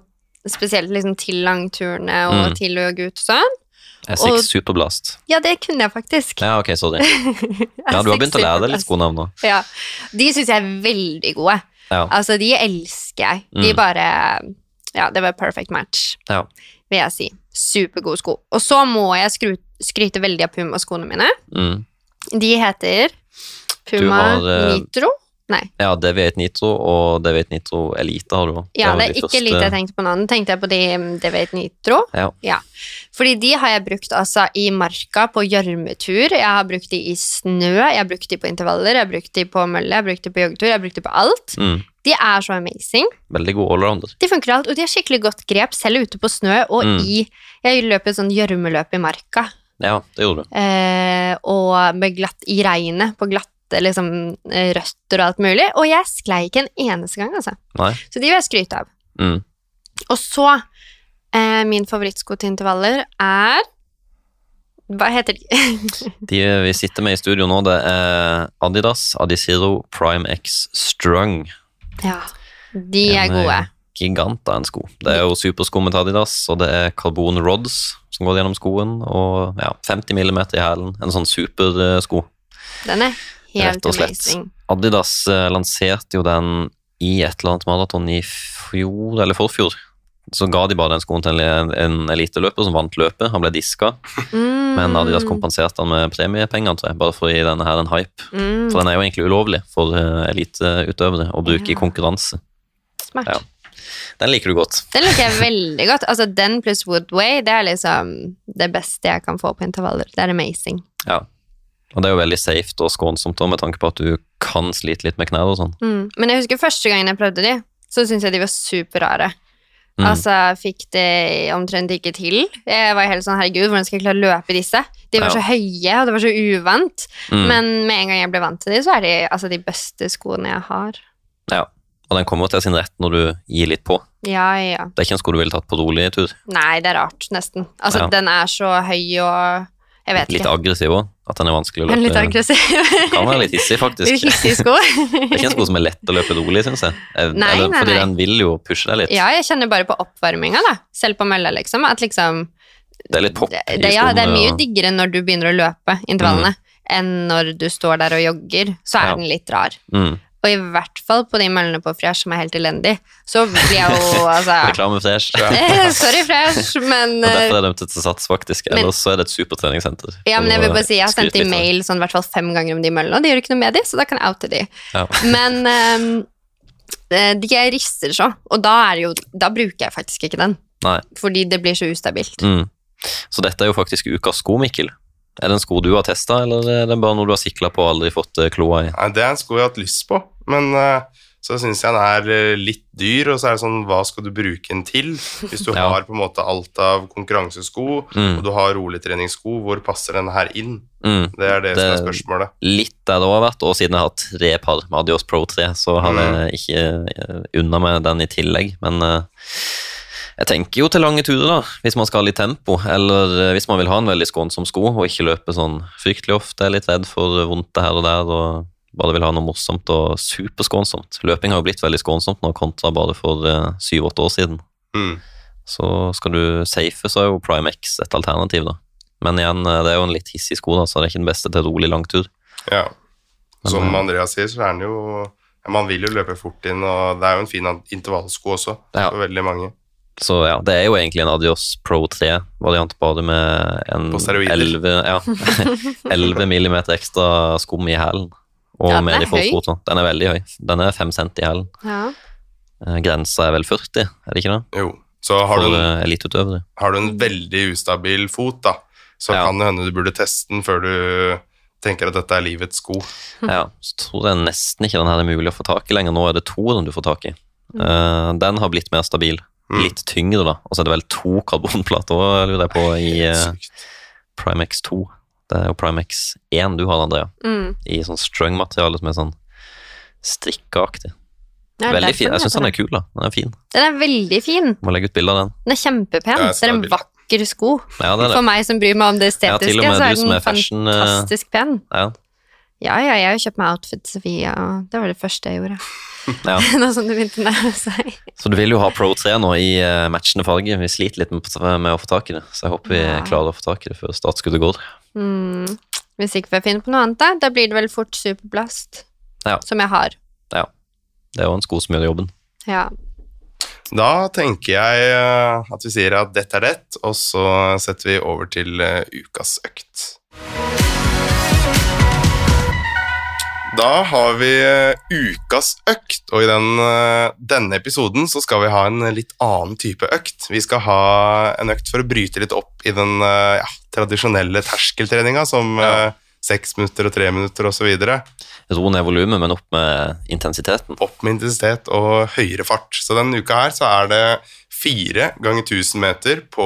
spesielt liksom til langturene og Mm. til å jogge ut og sånn. Essex Og- Superblast. Ja, det kunne jeg faktisk. Ja, ok, sorry. Ja, du har begynt å lære deg litt skonavn nå. Ja. De syns jeg er veldig gode. Ja. Altså, de elsker jeg. De Mm. bare Ja, det var perfect match, Ja. vil jeg si. Supergode sko. Og så må jeg skru, skryte veldig av Puma-skoene mine. Mm. De heter Puma har, eh, Nitro. Nei. ja, DV1 Nitro og DV1 Nitro Elite har du òg. Ja, det er ikke Elite jeg tenkte på nå. Nå tenkte jeg på de mm, DV8 Nitro. Ja. Fordi de har jeg brukt altså i marka på gjørmetur. Jeg har brukt de i snø, jeg har brukt de på intervaller, jeg har brukt de på mølle, jeg har brukt de på joggetur, jeg har brukt de på alt. Mm. De er så amazing. Veldig gode allrounder. De funker alt, og de har skikkelig godt grep selv ute på snø og Mm. i Jeg løp et sånn gjørmeløp i marka, Ja, det gjorde du. eh, og med glatt i regnet, på glatte liksom, eh, røtter og alt mulig. Og jeg sklei ikke en eneste gang, altså. Nei. Så de vil jeg skryte av. Mm. Og så eh, Min favorittsko til intervaller er Hva heter de? De vi sitter med i studio nå, det er Adidas Adizero Prime X Strung. ja, de er En, gode. eh, Gigant av en sko. Det er jo supersko med Adidas, og det er carbon rods som går gjennom skoen, og ja, 50 mm i hælen. En sånn supersko. Den er Rett og slett. Adidas eh, lanserte jo den i et eller annet maraton i fjor, eller forfjor. Så ga de bare den skoen til en, eliteløper som vant løpet. Han ble diska, Mm. men Adidas kompenserte han med premiepenger, tror jeg, bare for å gi denne her en hype. Mm, For den er jo egentlig ulovlig for eh, eliteutøvere å bruke i konkurranse. smart. ja. Den liker du godt. Den liker jeg veldig godt. Altså, den pluss Woodway, det er liksom det beste jeg kan få på intervaller. Det er amazing. Ja. Og det er jo veldig safe og skånsomt med tanke på at du kan slite litt med knærne og sånn. Mm. Men jeg husker første gangen jeg prøvde de, så syntes jeg de var superrare. Mm. Altså, fikk det omtrent ikke til. Jeg var helt sånn, herregud, hvordan skal jeg klare å løpe disse? De var Ja. så høye, og det var så uvant. Mm. Men med en gang jeg ble vant til de, så er de altså, de beste skoene jeg har. Ja. Og den kommer til sin rett når du gir litt på. Ja, ja. Det er ikke en sko du ville tatt på rolig tur. Nei, det er rart, nesten. Altså, Ja. den er så høy og Jeg vet Litt ikke. aggressiv òg. At den er vanskelig å Men litt løpe. aggressiv. Kan være litt hissig, faktisk. Litt hissig sko. Det er ikke en sko som er lett å løpe rolig, syns jeg. Eh, Nei, Eller, nei, fordi nei. den vil jo pushe deg litt. ja, jeg kjenner bare på oppvarminga, da. Selv på mølla, liksom. At liksom Det er litt pop i skoene. ja, det er mye og- diggere når du begynner å løpe intervallene, enn når du står der og jogger. Så er Ja. den litt rar. Mm. Og i hvert fall på de møllene på Fresh som er helt elendig, så blir jeg jo altså Reklame fresh. Sorry, Fresh, men Og eh, derfor er det til sats, faktisk. Men- Ellers så er det et supertreningssenter. ja, men jeg vil bare si, jeg har sendt Skryt de litt av det. mail sånn, i hvert fall fem ganger om de møllene, og de gjør ikke noe med de, så da kan jeg oute de. Ja. Men um, eh, de rister så, og da, er det jo, da bruker jeg faktisk ikke den. Nei. Fordi det blir så ustabilt. Mm. Så dette er jo faktisk ukas sko, Mikkel. Er det en sko du har testa, eller er det bare noe du har sikla på og aldri fått eh, kloa i? Nei, det er en sko jeg har hatt lyst på, men eh, så syns jeg den er eh, litt dyr, og så er det sånn, hva skal du bruke den til? Hvis du Ja. har på en måte alt av konkurransesko, Mm. og du har roligtreningssko, hvor passer den her inn? Mm. Det er det, som er spørsmålet. Litt der det har vært, og siden jeg har tre par med Adios Pro 3, så har jeg ikke eh, unna meg den i tillegg. Men jeg tenker jo til lange turer, da, hvis man skal ha litt tempo, eller hvis man vil ha en veldig skånsom sko og ikke løpe sånn fryktelig ofte, Jeg er litt redd for vondt det her og der, og bare vil ha noe morsomt og superskånsomt. Løping har jo blitt veldig skånsomt nå, kontra bare for syv-åtte år siden. Mm. Så skal du safe, så er jo Prime X et alternativ, da. Men igjen, eh, det er jo en litt hissig sko, da, så det er ikke den beste til rolig langtur. Ja. Som eh, Andreas sier, så er den jo ja, Man vil jo løpe fort inn, og det er jo en fin intervallsko også Ja. for veldig mange. Så ja, det er jo egentlig en Adios Pro 3-variant, bare med en 11, ja, 11 millimeter ekstra skum i hælen. Og Ja, den er høy. forfoten. Den er veldig høy. Den er 5 cent i hælen. Ja. Eh, Grensa er vel 40, er det ikke det? Jo. Så har For du, en, eh, har du en veldig ustabil fot, da, så Ja. kan det hende du burde teste den før du tenker at dette er livets sko. Ja, så tror jeg nesten ikke den her er mulig å få tak i lenger. Nå er det to den du får tak i. Eh, den har blitt mer stabil. Mm. Litt tyngre, da. Og så er det vel to karbonplater lurer jeg på, i uh. Primex 2. Det er jo Primex 1 du har, Andrea. Mm. I sånn strung-materiale som er sånn strikkeaktig. Ja, Veldig fin. Jeg syns den er kul, da. Den er fin. Den er veldig fin. Må legge ut bilde av den. Den er kjempepen. Ja, det er en vakker sko. Ja, det er For meg som bryr meg om det estetiske, ja, så er den er fashion, eh, fantastisk pen. Ja. Ja, ja, jeg har jo kjøpt meg outfit Sofia, og det var det første jeg gjorde. Ja. Nå som det begynte å nærme seg. Så du vil jo ha Pro 3 nå i eh, matchende farge. Vi sliter litt med, med å få tak i det, så jeg håper vi Ja. klarer å få tak i det før startskuddet går. Mm. Hvis ikke får jeg finne på noe annet, da, da blir det vel fort superblast. Ja. Som jeg har. Ja. Det er jo en sko som gjør jobben. Ja. Da tenker jeg eh, at vi sier at dette er det, og så setter vi over til eh, ukas økt. Da har vi eh, ukas økt, og i den, eh, denne episoden så skal vi ha en litt annen type økt. Vi skal ha en økt for å bryte litt opp i den eh, ja, tradisjonelle terskeltreninga, som Ja. seks minutter og tre minutter osv. Ro ned volumet, men opp med intensiteten. Opp med intensitet og høyere fart. Så denne uka her så er det fire ganger 1000 meter på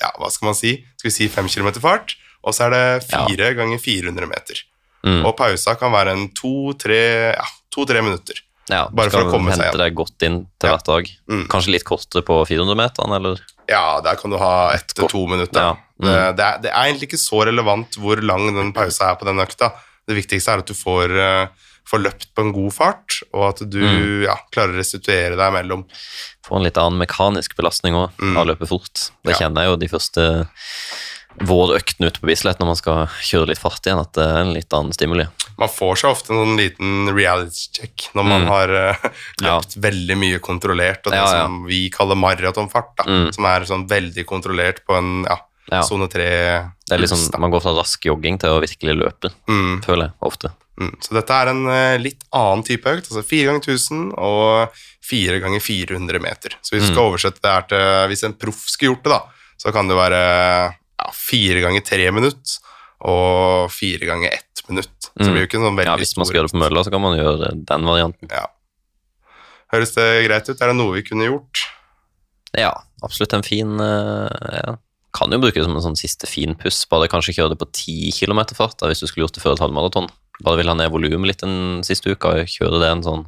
ja, hva skal man si, skal vi si fem kilometer fart, og så er det fire ganger 400 meter. Mm. Og pausa kan være en to-tre ja, to-tre minutter. Ja, Bare for å komme seg igjen. hente deg godt inn til Ja. hvert dag. Mm. Kanskje litt kortere på 400-meteren, eller? Ja, der kan du ha ett til to minutter. Mm. Det, det, er, det er egentlig ikke så relevant hvor lang den pausa er på den økta. Det viktigste er at du får, uh, får løpt på en god fart, og at du Mm. ja, klarer å restituere deg mellom Få en litt annen mekanisk belastning òg, Mm. av å løpe fort. Det kjenner jeg jo de første vårøktene ute på Bislett når man skal kjøre litt fart igjen, at det er en litt annen stimuli. Man får seg ofte en liten reality check når man Mm. har Ja. løpt veldig mye kontrollert, og det Ja, ja. som vi kaller maratonfart, da, Mm. som er sånn veldig kontrollert på en ja, Ja. sone tre Det er liksom. Man går fra rask jogging til å virkelig løpe, Mm, føler jeg ofte. mm. Så dette er en uh, litt annen type økt, altså fire ganger 1000 og fire ganger 400 meter. Så hvis du Mm. skal oversette det her til Hvis en proff skulle gjort det, da, så kan det være ja, fire ganger tre minutter og fire ganger ett minutt. Så det Mm. blir jo ikke sånn veldig Ja, Hvis man skal gjøre det på mølla, så kan man gjøre den varianten. Ja. Høres det greit ut? Er det noe vi kunne gjort? Ja, absolutt en fin eh, ja. Kan jo bruke det som en sånn siste fin puss. Bare kanskje kjøre det på 10 km fart da, hvis du skulle gjort det før et halvmaraton. Bare vil ha ned volumet litt den siste uka og kjøre det en sånn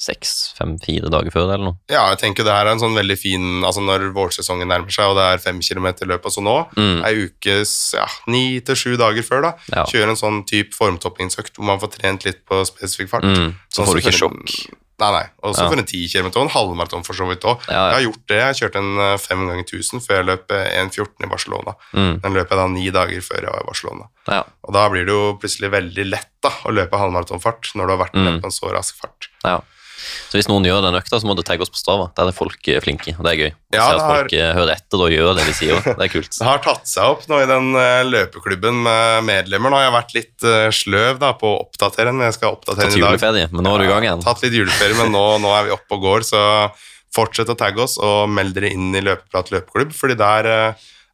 seks, fem, fire dager før det, eller noe. Ja, jeg tenker det her er en sånn veldig fin Altså når vårsesongen nærmer seg, og det er fem kilometer løp og så nå, Mm. ei ukes ja, ni til sju dager før, da, Ja. kjøre en sånn type formtoppingsøkt hvor man får trent litt på spesifikk fart. Mm. Så får du ikke sjokk. Nei, nei. Også Ja. for en 10 km og en halvmaraton for så vidt òg. Ja, ja. Jeg har gjort det. Jeg kjørte en eh, fem ganger 1000 før jeg løp eh, 1,14 i Barcelona. Mm. Den løp jeg da ni dager før jeg var i Barcelona. Ja. Og da blir det jo plutselig veldig lett da, å løpe halvmaratonfart når du har vært Mm. på en så rask fart. Så hvis noen gjør den økta, så må du tagge oss på Strava. Der er folk eh, flinke, og det er gøy. Å Ja, se at har- folk eh, hører etter og gjør det de sier. Det er kult. Det har tatt seg opp nå i den eh, løpeklubben med medlemmer. Nå har jeg vært litt sløv da, på å oppdatere den, jeg skal oppdatere den i dag. Tatt juleferie, men nå er du i gang igjen. Ja, tatt litt juleferie, men nå, nå er vi oppe og går, så fortsett å tagge oss og meld dere inn i Løpeprat løpeklubb, fordi der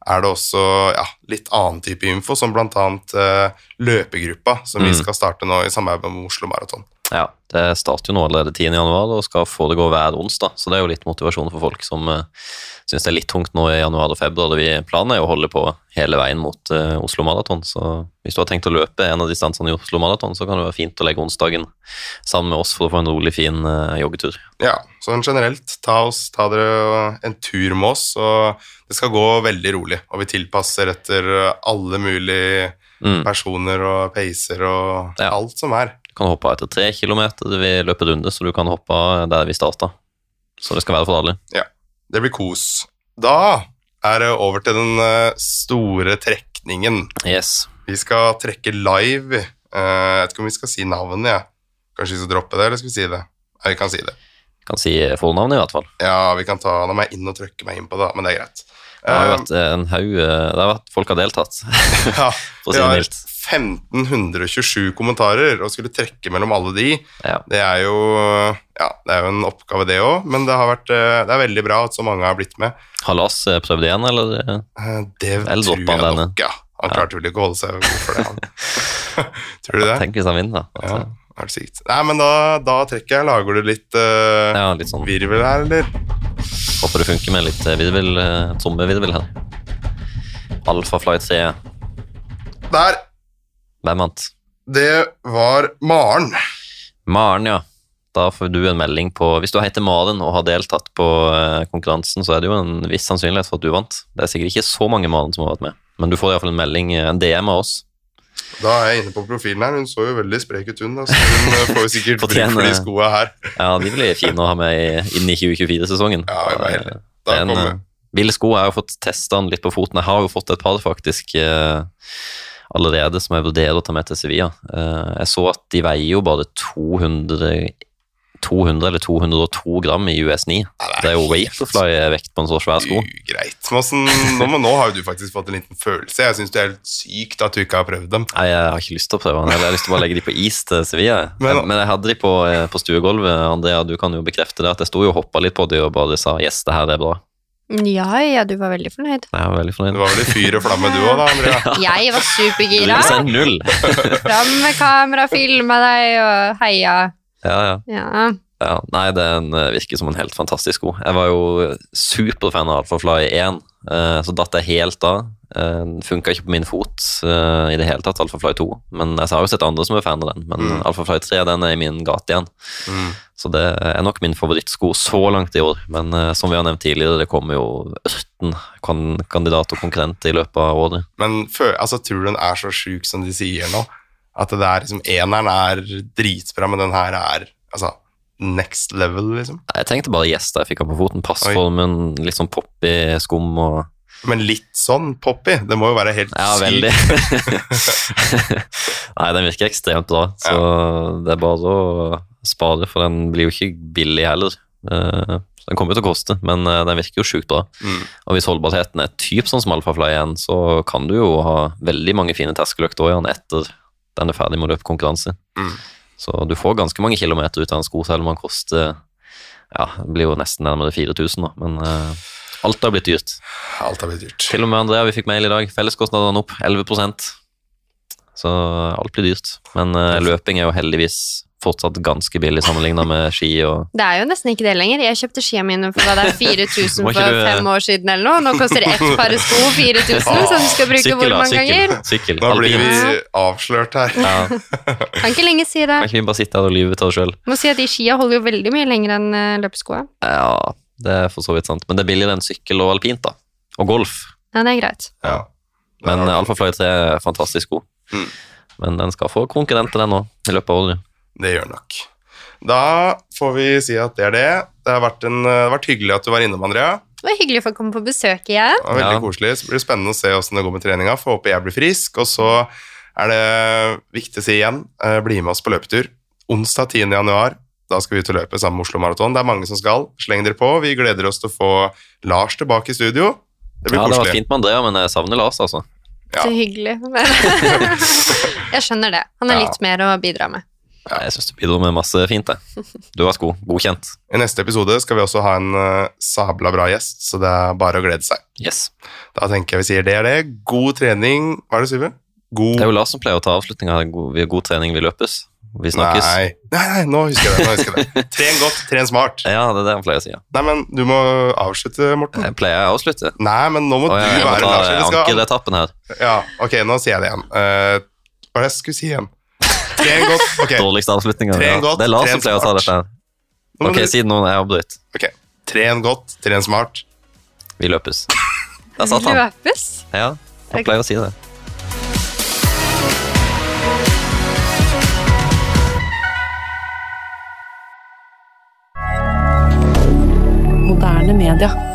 er det også ja, litt annen type info, som annet eh, løpegruppa, som vi Mm. skal starte nå i samarbeid med Oslo Maraton. Ja, Det starter jo nå allerede 10. januar og skal foregå hver onsdag, så det er jo litt motivasjon for folk som uh, syns det er litt tungt nå i januar og februar. vi Planen er jo å holde på hele veien mot uh, Oslo Maraton, så hvis du har tenkt å løpe en av distansene i Oslo Maraton, så kan det være fint å legge onsdagen sammen med oss for å få en rolig, fin uh, joggetur. Ja, sånn generelt, ta, oss, ta dere en tur med oss, og det skal gå veldig rolig, og vi tilpasser etter alle mulige Mm. personer og pacer og Ja. alt som er. Kan hoppe etter tre kilometer, vi løper runde, så du kan hoppe der vi starta. Så det skal være for alle. Det blir kos. Da er det over til den eh, store trekningen. Yes. Vi skal trekke live Eh, jeg vet ikke om vi skal si navnet, jeg. Kanskje vi skal droppe det, eller skal vi si det? Nei, vi kan si det. Vi Kan si fornavnet, i hvert fall. Ja, vi kan ta Nå må jeg inn og trykke meg inn på det, men det er greit. Det har jo Eh, vært en haug eh, Det har vært folk har deltatt, ja, for å si det mildt. 1527 kommentarer, og skulle trekke mellom alle de, Ja. det er jo, ja, det er jo en oppgave, det òg, men det har vært eh, Det er veldig bra at så mange har blitt med. Har Lars prøvd igjen, eller? Det Eller tror jeg denne? nok, ja. Han klarte vel ikke å holde seg god for det, han. tror du det? Tenk hvis han vinner, da. Ja, Altså, er det sykt. Nei, men da, da trekker jeg. Lager du litt uh, ja, litt sånn. virvel her, eller? Håper det funker med litt eh, virvel, eh, trommevirvel her. Alfa Flight 3, Der! hvem vant? Det var Maren. Maren, ja. Da får du en melding på Hvis du heter Maren og har deltatt på eh, konkurransen, så er det jo en viss sannsynlighet for at du vant. Det er sikkert ikke så mange Maren som har vært med, men du får iallfall en melding, en DM av oss. Da er jeg inne på profilen her. Hun så jo veldig sprek ut, hun. Så hun eh, får jo sikkert bruk for de skoa her. Ja, de blir fine å ha med i- inn i 2024-sesongen. Ja, jeg var heldig. Da Men, kommer eh, Ville sko jeg har fått testa den litt på foten. Jeg har jo fått et par faktisk eh, allerede som jeg vurderer å ta med til Sevilla. Eh, jeg så at de veier jo bare 200, 200 eller 202 gram i US9. Det er jo Vaporfly-vekt på en så svær sko. Greit. Men nå, nå har jo du faktisk fått en liten følelse. Jeg syns det er helt sykt at du ikke har prøvd dem. Nei, jeg har ikke lyst til å prøve dem. Jeg har lyst til å bare legge de på is til Sevilla. Men- Men, jeg hadde de på, eh, på stuegulvet. Andrea, du kan jo bekrefte det, at jeg sto og hoppa litt på de og bare sa 'yes, det her er bra'. Ja, ja, du var veldig fornøyd. Jeg var veldig Du var vel i fyr og flamme du òg, da, Andrea? Jeg var supergira. Fram med kamera, filma deg og heia. Ja, ja. Ja. Ja, nei, den eh, virker som en helt fantastisk sko. Jeg var jo superfan av Alphafly 1, eh, så datt jeg helt av. Uh, Funka ikke på min fot eh, i det hele tatt, Alphafly 2. Men jeg har jo sett andre som er fan av den. Men Mm. Alphafly 3 den er i min gate igjen. Mm. Så det er nok min favorittsko så langt i år. Men eh, som vi har nevnt tidligere, det kommer jo ørten kan kandidat og konkurrent i løpet av året. Men før, altså, tror du den er så sjuk som de sier nå? At det er liksom Eneren er dritbra, men den her er altså next level, liksom? Jeg tenkte bare yes da jeg fikk den på foten. Passformen, litt sånn poppy skum og Men litt sånn poppy. Det må jo være helt Ja, veldig. Nei, den virker ekstremt bra, så det er bare å spare, for den blir jo ikke billig heller. Eh, så Den kommer jo til å koste, men eh, den virker jo sjukt bra. Mm. Og hvis holdbarheten er typ sånn som Alphafly igjen, så kan du jo ha veldig mange fine terskeløkter igjen etter den er ferdig med å løpe konkurranse. Mm. Så du får ganske mange kilometer ut av en sko, selv om den koster ja, det blir jo nesten nærmere 4000 da. men uh, alt har blitt dyrt. Alt har blitt dyrt. Til og med Andrea, vi fikk mail i dag. Felleskostnadene opp 11% Så alt blir dyrt. Men uh, løping er jo heldigvis fortsatt ganske billig sammenligna med ski og Det er jo nesten ikke det lenger. Jeg kjøpte skia mine for hva det er 4000 Må for du, fem år siden eller noe. Nå koster ett par sko 4000, som du skal bruke Sykkel, hvor mange ganger? Sykkel. sykkel. da blir vi avslørt her. Ja, Kan ikke lenger si det. kan ikke vi bare sitte her og lyve til oss sjøl? Må si at de skia holder jo veldig mye lenger enn eh, løpeskoa. Ja, det er for så vidt sant. Men det er billigere enn sykkel og alpint, da. Og golf. Ja, det er greit. Ja. Men Alfa Fly 3 er fantastisk god. Mm. Men den skal få konkurrenter, den òg, i løpet av året. Det gjør nok. Da får vi si at det er det. Det har vært, en, det har vært hyggelig at du var innom, Andrea. Det var hyggelig å få komme på besøk igjen. Det var veldig Ja. koselig. Så blir det spennende å se hvordan det går med treninga. Får håpe jeg blir frisk. Og så er det viktig å si igjen, eh, bli med oss på løpetur. Onsdag 10. januar. Da skal vi ut og løpe sammen med Oslo Maraton. Det er mange som skal. Sleng dere på. Vi gleder oss til å få Lars tilbake i studio. Det blir Ja, det var fint med Andrea, men jeg savner Lars, altså. Ja. Så hyggelig. Jeg skjønner det. Han har Ja. litt mer å bidra med. Ja, Jeg syns du bidro med masse fint, det. Du var god. Godkjent. I neste episode skal vi også ha en uh, sabla bra gjest, så det er bare å glede seg. Yes. Da tenker jeg vi sier det er det. God trening. Hva er det, Syve? God Det er jo Lars som pleier å ta avslutninga. Vi har god trening, vi løpes. Vi snakkes. Nei. nei, nei, nå husker jeg det. Nå husker jeg det. Tren godt, tren smart. Ja, det er det han pleier å si. Ja. Nei, men du må avslutte, Morten. Jeg pleier å avslutte. Nei, men nå må Å, ja, du jeg må være ta Lars. eller skal- ankeretappen her. Ja, ok, nå sier jeg det igjen. Eh, hva er det jeg skulle si igjen? Tren godt. Okay. Dårligste avslutninga. Ja. godt, Det er Lars som pleier å ta dette her. Ok, si det nå når jeg avbryter. ok. Tren godt, tren smart. Vi løpes. Der satt han. Løpes? Ja, han pleier å si det. Moderne media.